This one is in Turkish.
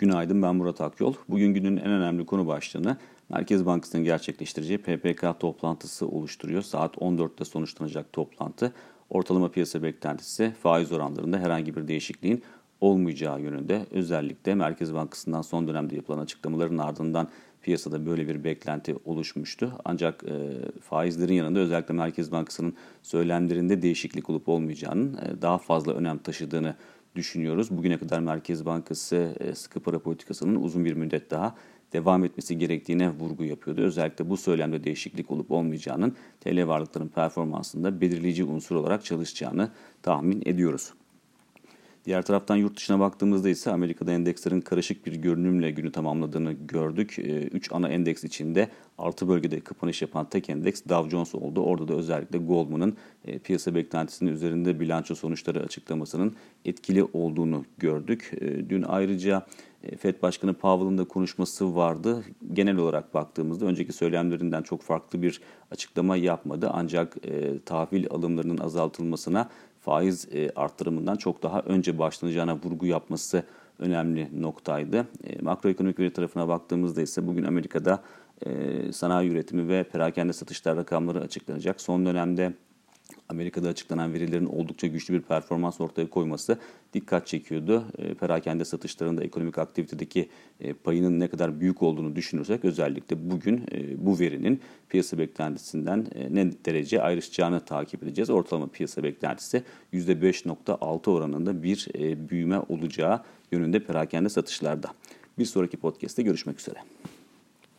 Günaydın ben Murat Akyol. Bugün günün en önemli konu başlığını Merkez Bankası'nın gerçekleştireceği PPK toplantısı oluşturuyor. Saat 14'te sonuçlanacak toplantı. Ortalama piyasa beklentisi faiz oranlarında herhangi bir değişikliğin olmayacağı yönünde. Özellikle Merkez Bankası'ndan son dönemde yapılan açıklamaların ardından piyasada böyle bir beklenti oluşmuştu. Ancak e, faizlerin yanında özellikle Merkez Bankası'nın söylemlerinde değişiklik olup olmayacağının e, daha fazla önem taşıdığını düşünüyoruz. Bugüne kadar Merkez Bankası e, sıkı para politikasının uzun bir müddet daha devam etmesi gerektiğine vurgu yapıyordu. Özellikle bu söylemde değişiklik olup olmayacağının TL varlıkların performansında belirleyici unsur olarak çalışacağını tahmin ediyoruz. Diğer taraftan yurt dışına baktığımızda ise Amerika'da endekslerin karışık bir görünümle günü tamamladığını gördük. 3 ana endeks içinde artı bölgede kapanış yapan tek endeks Dow Jones oldu. Orada da özellikle Goldman'ın piyasa beklentisinin üzerinde bilanço sonuçları açıklamasının etkili olduğunu gördük. Dün ayrıca FED Başkanı Powell'ın da konuşması vardı. Genel olarak baktığımızda önceki söylemlerinden çok farklı bir açıklama yapmadı. Ancak e, tahvil alımlarının azaltılmasına faiz e, arttırımından çok daha önce başlanacağına vurgu yapması önemli noktaydı. E, makroekonomik veri tarafına baktığımızda ise bugün Amerika'da e, sanayi üretimi ve perakende satışlar rakamları açıklanacak. Son dönemde Amerika'da açıklanan verilerin oldukça güçlü bir performans ortaya koyması dikkat çekiyordu. E, perakende satışlarında ekonomik aktivitedeki e, payının ne kadar büyük olduğunu düşünürsek özellikle bugün e, bu verinin piyasa beklentisinden ne derece ayrışacağını takip edeceğiz. Ortalama piyasa beklentisi %5.6 oranında bir büyüme olacağı yönünde perakende satışlarda. Bir sonraki podcast'te görüşmek üzere.